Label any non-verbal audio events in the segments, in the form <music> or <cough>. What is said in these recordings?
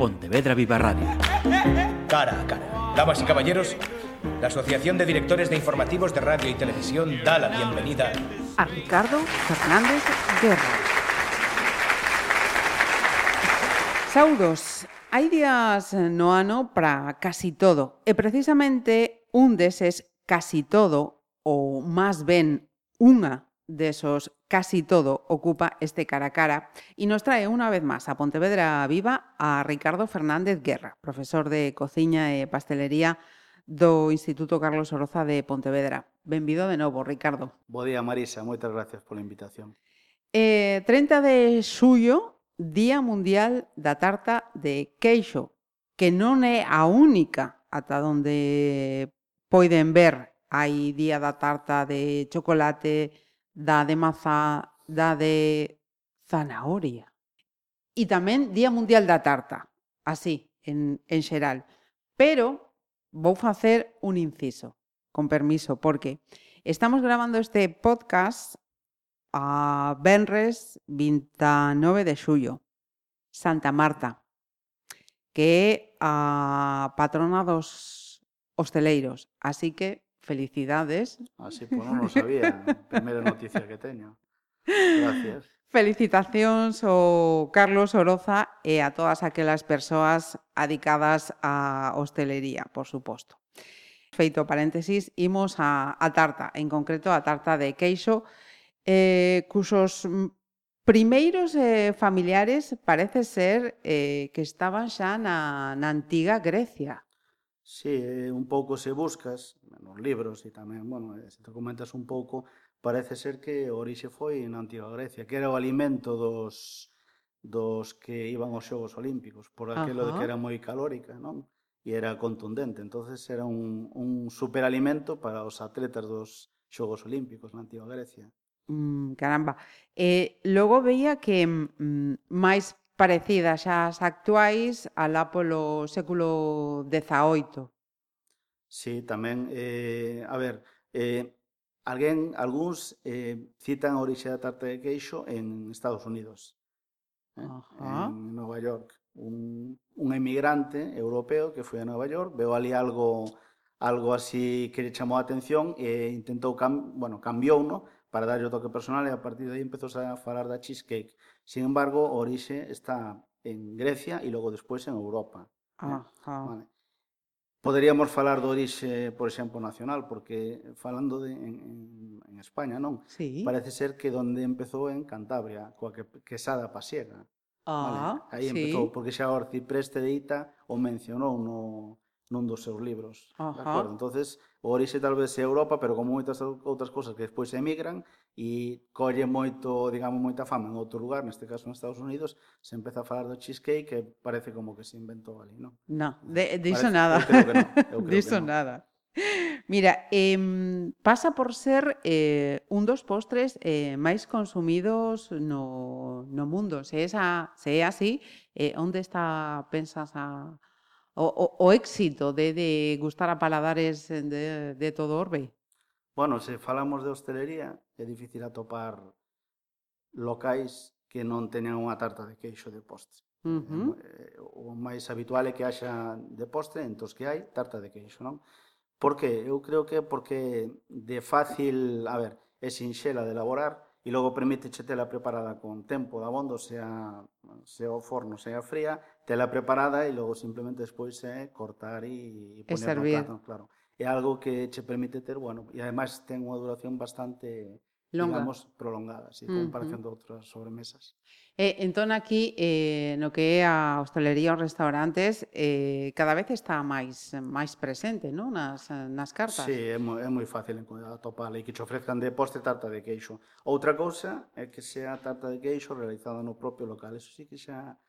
Pontevedra Viva Radio. Cara a cara. Damas y caballeros, la Asociación de Directores de Informativos de Radio y Televisión da la bienvenida a Ricardo Fernández Guerra. Saudos, hai días no ano para casi todo e precisamente un deses casi todo ou máis ben unha de esos casi todo ocupa este cara a cara y nos trae una vez más a Pontevedra Viva a Ricardo Fernández Guerra, profesor de cociña e pastelería do Instituto Carlos Oroza de Pontevedra. Benvido de novo, Ricardo. Bo día, Marisa, moitas gracias pola invitación. Eh, 30 de xullo, Día Mundial da Tarta de Queixo, que non é a única ata onde poden ver hai Día da Tarta de Chocolate, da de mazá, da de zanahoria. E tamén Día Mundial da Tarta, así, en, en xeral. Pero vou facer un inciso, con permiso, porque estamos grabando este podcast a Benres 29 de xullo, Santa Marta, que é a patrona dos hosteleiros. Así que Felicidades. Así, pues non o sabía. <laughs> Primeira noticia que teño. Gracias. Felicitacións ao oh, Carlos Oroza e a todas aquelas persoas adicadas á hostelería, por suposto. Feito paréntesis, imos a, a tarta, en concreto a tarta de queixo, eh, cusos primeiros eh, familiares parece ser eh, que estaban xa na, na antiga Grecia. Sí, eh, un pouco se buscas nos libros e tamén, bueno, eh, se te comentas un pouco, parece ser que o orixe foi na antiga Grecia, que era o alimento dos dos que iban aos Xogos Olímpicos, por aquilo Ajá. de que era moi calórica, non? E era contundente, entonces era un, un superalimento para os atletas dos Xogos Olímpicos na antiga Grecia. Mm, caramba. Eh, logo veía que mm, máis parecidas ás actuais alá polo século XVIII. Sí, tamén, eh, a ver, eh, alguén, algúns eh, citan a orixe da tarta de queixo en Estados Unidos, eh, Ajá. en Nova York. Un, un emigrante europeo que foi a Nova York, veo ali algo algo así que lle chamou a atención e intentou, cam, bueno, cambiou, no? para darlle o toque personal e a partir de aí empezou a falar da cheesecake Sin embargo, orixe está en Grecia e logo despois en Europa. Ah, ah. Vale. Poderíamos falar do orixe, por exemplo, nacional, porque falando de, en, en España, non? Sí. Parece ser que donde empezou en Cantabria, coa que, quesada pasiega. Ah, vale. Aí sí. empezou, porque xa Orcipreste de Ita o mencionou no, nun dos seus libros. Ajá. De acordo? Entonces, o orixe tal vez é Europa, pero como moitas outras cousas que despois emigran, e colle moito, digamos, moita fama en outro lugar, neste caso nos Estados Unidos, se empeza a falar do cheesecake que parece como que se inventou ali, non? No, de, iso parece, nada. Eu creo que <laughs> non. Diso no. nada. Mira, eh, pasa por ser eh, un dos postres eh, máis consumidos no, no mundo. Se, esa, se é así, eh, onde está, pensas, a, o, o, o éxito de, de gustar a paladares de, de todo Orbe? Bueno, se falamos de hostelería, é difícil atopar locais que non teñan unha tarta de queixo de postre. Uh eh, -huh. O máis habitual é que haxa de postre, entón que hai tarta de queixo, non? Porque eu creo que porque de fácil, a ver, é sinxela de elaborar e logo permite che tela preparada con tempo de abondo, sea, sea o forno, sea fría, tela preparada e logo simplemente despois é cortar e, e poner no plato, claro é algo que che permite ter, bueno, e ademais ten unha duración bastante Longa. digamos, prolongada, sí, en comparación uh -huh. de outras sobremesas. Eh, entón aquí, eh, no que é a hostelería ou restaurantes, eh, cada vez está máis máis presente, non? Nas, nas cartas. Sí, é moi, é moi fácil atopala e que te ofrezcan de postre tarta de queixo. Outra cousa é que sea tarta de queixo realizada no propio local, eso sí que xa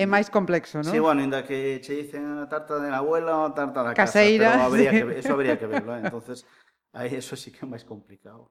É máis complexo, non? Sí, bueno, ainda que che dicen a tarta de la abuela ou a tarta da Caseira, casa, pero habría sí. que, eso habría que verlo, eh? entonces aí eso sí que é máis complicado.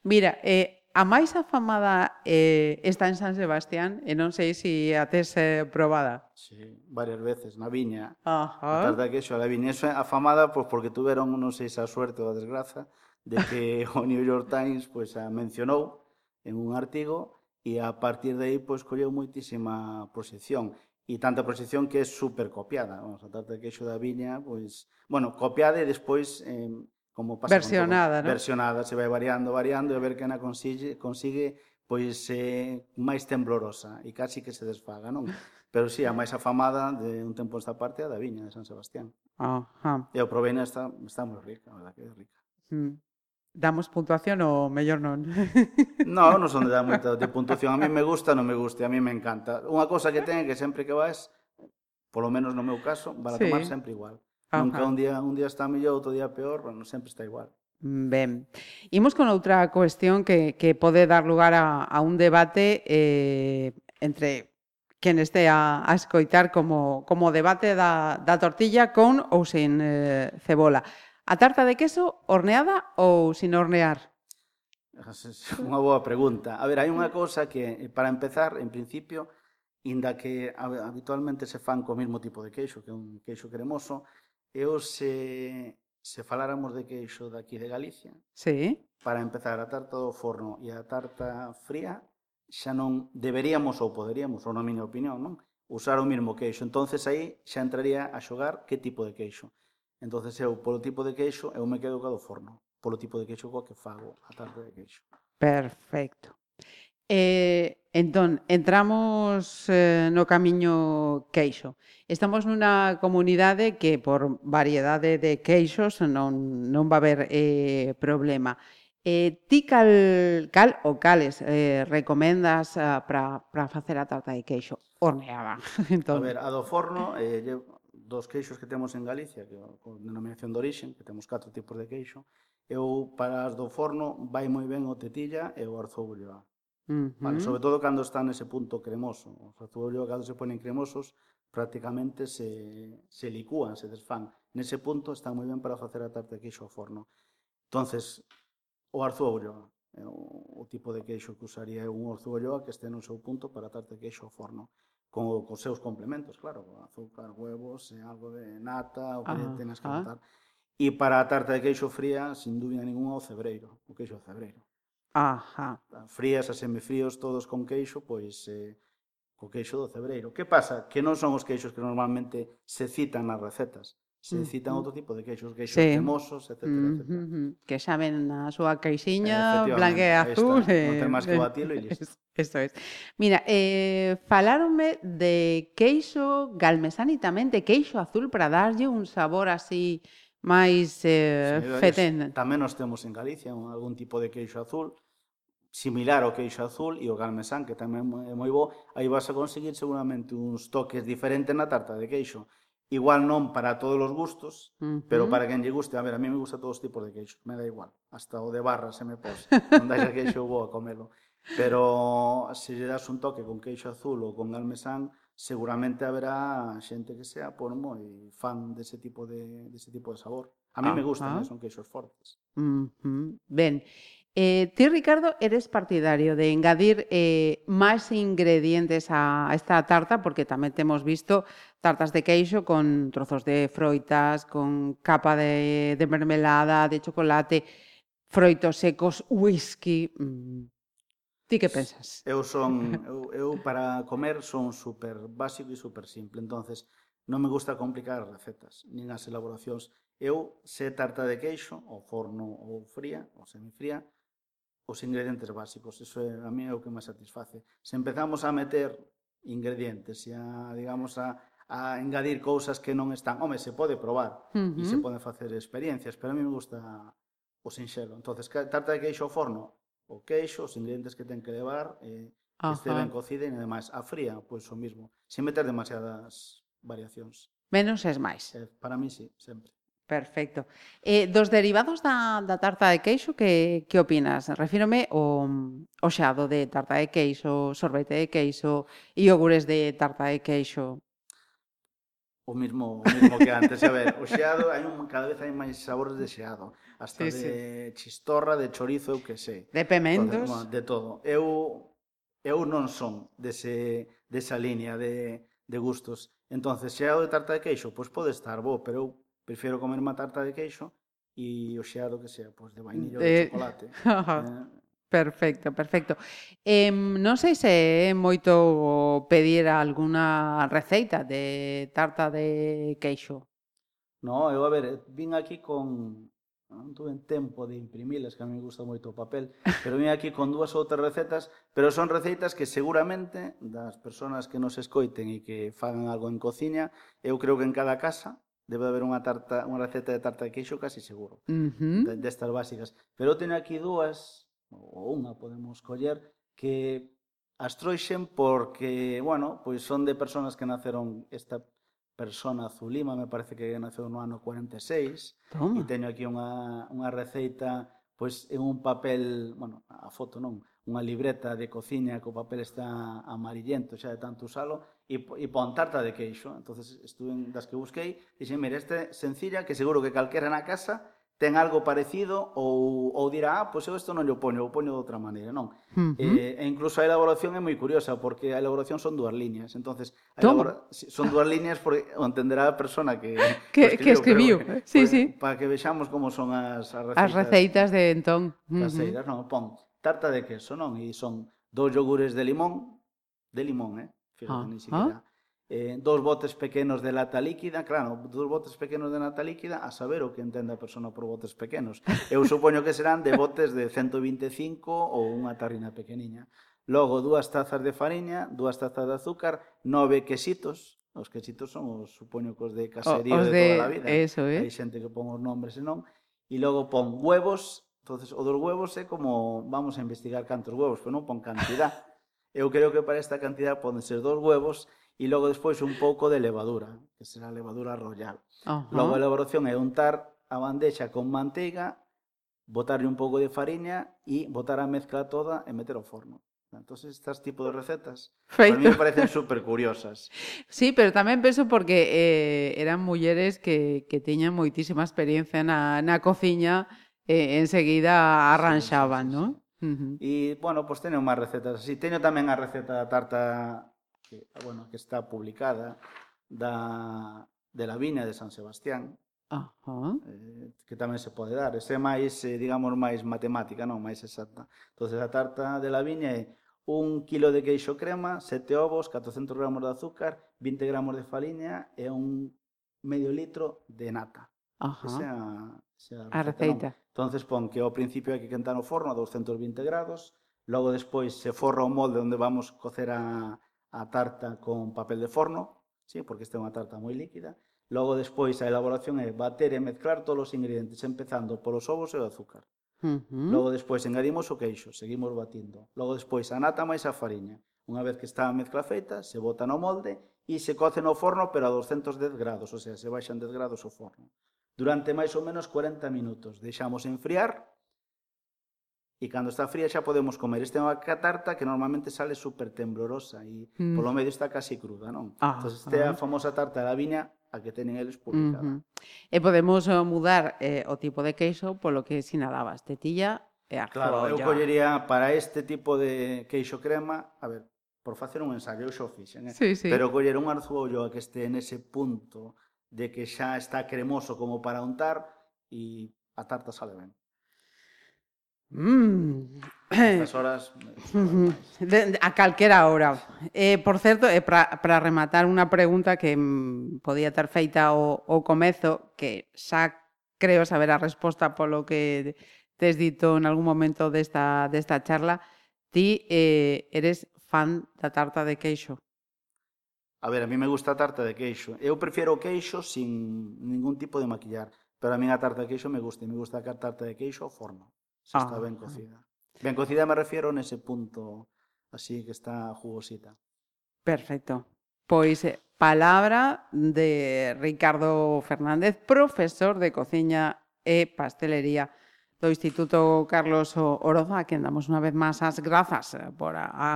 Mira, eh, a máis afamada eh, está en San Sebastián, e non sei se si a tes eh, probada. Sí, varias veces, na viña. Ajá. A tarta queixo, a viña. Eso é afamada pois, porque tuveron, non sei se a suerte ou a desgraza, de que o <laughs> New York Times pois, a mencionou en un artigo, e a partir de aí pois, colleu moitísima proxección e tanta proxección que é super copiada. Vamos, a tarta de queixo da viña, pois, bueno, copiada e despois eh, como pasa versionada, todo, ¿no? versionada, se vai variando, variando e a ver que na consigue, consigue pois eh, máis temblorosa e casi que se desfaga, non? <laughs> Pero si sí, a máis afamada de un tempo esta parte é a da viña de San Sebastián. Ajá. E o provena está, está moi rica, a verdad que é rica. Mm damos puntuación ou mellor non? <laughs> no, non son de dar moita de puntuación. A mí me gusta, non me gusta, a mí me encanta. Unha cosa que ten é que sempre que vas, polo menos no meu caso, vai sí. a tomar sempre igual. Ajá. Nunca un día un día está mellor, outro día peor, bueno, sempre está igual. Mm, ben, imos con outra cuestión que, que pode dar lugar a, a un debate eh, entre quen este a, a escoitar como, como debate da, da tortilla con ou sen eh, cebola. A tarta de queso horneada ou sin hornear? <laughs> Unha boa pregunta. A ver, hai unha cousa que, eh, para empezar, en principio, inda que habitualmente se fan co mesmo tipo de queixo, que é un queixo cremoso, eu se, se faláramos de queixo daqui de Galicia, sí. para empezar a tarta do forno e a tarta fría, xa non deberíamos ou poderíamos, ou na miña opinión, non? usar o mesmo queixo. Entonces aí xa entraría a xogar que tipo de queixo. Entonces eu, polo tipo de queixo, eu me quedo ca do forno. Polo tipo de queixo coa que fago a tarde de queixo. Perfecto. Eh, entón, entramos eh, no camiño queixo. Estamos nunha comunidade que por variedade de queixos non, non va haber eh, problema. Eh, ti cal, cal ou cales eh, recomendas eh, para facer a tarta de queixo? Horneada. <laughs> entón... A ver, a do forno, eh, llevo dos queixos que temos en Galicia, que con denominación de orixen, que temos catro tipos de queixo, eu para as do forno vai moi ben o tetilla e o arzoullo. Uh -huh. vale, sobre todo cando está nese punto cremoso. Os arzoullo cando se ponen cremosos prácticamente se, se licúan, se desfán. Nese punto está moi ben para facer a tarta de queixo ao forno. Entonces, o arzoullo, o tipo de queixo que usaría eu un orzuolloa que este no seu punto para tarta de queixo ao forno co, cos seus complementos, claro, azúcar, huevos, e algo de nata, o que ah, tenes que ah. botar. E para a tarta de queixo fría, sin dúbida ninguna, o cebreiro, o queixo de cebreiro. Ajá. Frías a semifríos todos con queixo, pois eh, co queixo do cebreiro. Que pasa? Que non son os queixos que normalmente se citan nas recetas se citan outro tipo de queixos, queixos sí. cremosos, etc. Mm -hmm. Que saben a súa queixiña eh, blanca e azul. Está, eh, non ten máis que batilo e listo. Isto es. Mira, eh, falaronme de queixo galmesanitamente, queixo azul para darlle un sabor así máis eh, sí, fetén. Tamén nos temos en Galicia un, algún tipo de queixo azul, similar ao queixo azul e o galmesán, que tamén é moi bo, aí vas a conseguir seguramente uns toques diferentes na tarta de queixo Igual non para todos os gustos, uh -huh. pero para quen lle guste. A ver, a mí me gusta todos os tipos de queixo, me da igual. Hasta o de barra se me pose. <laughs> non dais a queixo, vou a comelo. Pero se lle das un toque con queixo azul ou con almesán, seguramente haberá xente que sea por moi fan dese tipo de dese tipo de sabor. A mí ah, me gustan, ah. Eh, son queixos fortes. Uh -huh. Ben, Eh, ti, Ricardo, eres partidario de engadir eh, máis ingredientes a, esta tarta, porque tamén temos visto tartas de queixo con trozos de froitas, con capa de, de mermelada, de chocolate, froitos secos, whisky... Mm. Ti que pensas? Eu son eu, eu para comer son super básico e super simple, entonces non me gusta complicar as recetas, nin as elaboracións. Eu se tarta de queixo, ou forno ou fría, ou semifría, os ingredientes básicos. Eso é a mí é o que me satisface. Se empezamos a meter ingredientes e a, digamos, a, a engadir cousas que non están, home, se pode probar uh -huh. e se poden facer experiencias, pero a mí me gusta o sinxelo. Entonces, tarta de queixo ao forno, o queixo, os ingredientes que ten que levar, eh, que este ben cocida e ademais a fría, pois o mismo, sen meter demasiadas variacións. Menos es máis. Eh, para mí sí, sempre. Perfecto. Eh, dos derivados da, da tarta de queixo, que, que opinas? Refírome o, o xado de tarta de queixo, sorbete de queixo, iogures de tarta de queixo. O mismo, o mismo que antes, a ver, o xeado, hai un, cada vez hai máis sabores de xeado, hasta sí, de sí. chistorra, de chorizo, eu que sei. De pementos. Entonces, bueno, de todo. Eu eu non son dese, desa línea de, de gustos. Entonces, xeado de tarta de queixo, pois pode estar bo, pero eu Prefiero comer unha tarta de queixo e o xeado que sea, pois de vainilla ou de chocolate. <laughs> eh, Perfecto, perfecto. Eh, non sei se é moito pedir alguna receita de tarta de queixo. No, eu, a ver, eh, vin aquí con... Non tuve tempo de imprimilas, que a mí me gusta moito o papel, <laughs> pero vim aquí con dúas outras recetas, pero son receitas que seguramente das persoas que nos escoiten e que fagan algo en cociña, eu creo que en cada casa debe haber unha tarta, unha receta de tarta de queixo casi seguro, uh -huh. destas básicas. Pero teño aquí dúas, ou unha podemos coller, que as troixen porque, bueno, pois son de persoas que naceron esta persona Zulima, me parece que naceu no ano 46, Toma. e teño aquí unha, unha receita pois en un papel, bueno, a foto non, unha libreta de cociña que o papel está amarillento xa de tanto usalo e, e pon tarta de queixo. entonces estuve en das que busquei, dixen, mire, este sencilla, que seguro que calquera na casa ten algo parecido ou, ou dirá, ah, pois eu isto non lle poño, o poño de outra maneira, non? Uh -huh. eh, e incluso a elaboración é moi curiosa, porque a elaboración son dúas liñas, entonces a elabora... son dúas liñas porque o entenderá a persona que <laughs> que, que escribiu, que escribiu. Eh. Pero, sí, pues, sí. para que vexamos como son as, as receitas. As receitas de entón. Uh -huh. Caseiras, non, pon tarta de queso, non? E son dous yogures de limón, de limón, eh? Fíjate, ah, ni siquiera. Ah eh, dous botes pequenos de lata líquida, claro, dous botes pequenos de lata líquida, a saber o que entende a persona por botes pequenos. Eu supoño que serán de botes de 125 ou unha tarrina pequeniña. Logo, dúas tazas de fariña, dúas tazas de azúcar, nove quesitos, Os quesitos son os supoño que os de caserío os de, de toda a vida. Eh. Eso, eh? Hai xente que pon os nombres e non. E logo pon huevos. entonces o dos huevos é como vamos a investigar cantos huevos, pero non pon cantidad. Eu creo que para esta cantidad poden ser dos huevos e logo despois un pouco de levadura, que será a levadura royal. Uh -huh. Logo a elaboración é untar a bandexa con manteiga, botarlle un pouco de fariña e botar a mezcla toda e meter ao forno. Entonces, estas tipo de recetas Feito. para mí me parecen <laughs> super curiosas. Sí, pero tamén penso porque eh, eran mulleres que, que teñan moitísima experiencia na, na cociña e eh, enseguida arranxaban, sí, sí, sí. non? Uh -huh. E, bueno, pois pues, teño máis recetas así. Teño tamén a receta da tarta que, bueno, que está publicada da, de la viña de San Sebastián, Ajá. Eh, que tamén se pode dar. Ese é máis, eh, digamos, máis matemática, non máis exacta. entonces a tarta de la viña é un kilo de queixo crema, sete ovos, 400 gramos de azúcar, 20 gramos de faliña e un medio litro de nata. Ajá. a, esa é a receita. Entonces pon que ao principio hai que quentar o forno a 220 grados, logo despois se forra o molde onde vamos cocer a, a tarta con papel de forno, sí, porque esta é unha tarta moi líquida. Logo despois a elaboración é bater e mezclar todos os ingredientes, empezando polos ovos e o azúcar. Uh -huh. Logo despois engadimos o queixo, seguimos batindo. Logo despois a nata máis a fariña. Unha vez que está a mezcla feita, se bota no molde e se coce no forno pero a 210 grados, o sea, se baixan 10 grados o forno. Durante máis ou menos 40 minutos. Deixamos enfriar E cando está fría xa podemos comer. Este é unha catarta que normalmente sale super temblorosa e mm. polo medio está casi cruda, non? Ah, entón, este é ah. a famosa tarta da viña a que teñen eles publicada. Uh -huh. E podemos eh, mudar eh, o tipo de queixo polo que sinalabas, tetilla e arco Claro, eu collería para este tipo de queixo crema, a ver, por facer un ensayo, eu xo fixen, eh? sí, sí. pero coller un arzuollo que este nese punto de que xa está cremoso como para untar e a tarta sale ben. Mm. Estas horas... <laughs> De, a calquera hora. Eh, por certo, eh, para rematar unha pregunta que mm, podía ter feita o, o comezo, que xa creo saber a resposta polo que tes dito en algún momento desta, desta charla, ti eh, eres fan da tarta de queixo. A ver, a mí me gusta a tarta de queixo. Eu prefiero o queixo sin ningún tipo de maquillar, pero a mí a tarta de queixo me gusta, e me gusta a tarta de queixo forma. Se ah, está ben cocida. Ben cocida me refiero nese punto así que está jugosita. Perfecto. Pois eh, palabra de Ricardo Fernández, profesor de cociña e pastelería do Instituto Carlos Oroza, a quen damos unha vez máis as grazas eh, por a, a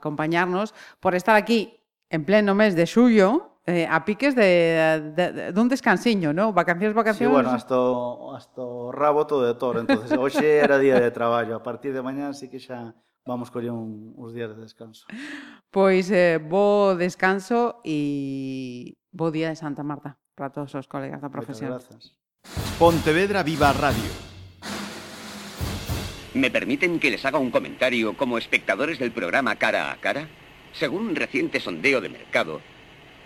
acompañarnos, por estar aquí en pleno mes de xullo, eh, a piques de, de, de, dun descansiño, non? Vacacións, vacacións... Sí, bueno, hasta o, hasta o rabo todo de toro. entonces hoxe era día de traballo. A partir de mañá sí que xa vamos coller un, uns días de descanso. Pois eh, bo descanso e bo día de Santa Marta para todos os colegas da profesión. Muchas gracias. Pontevedra Viva Radio. ¿Me permiten que les haga un comentario como espectadores del programa Cara a Cara? Según un reciente sondeo de mercado,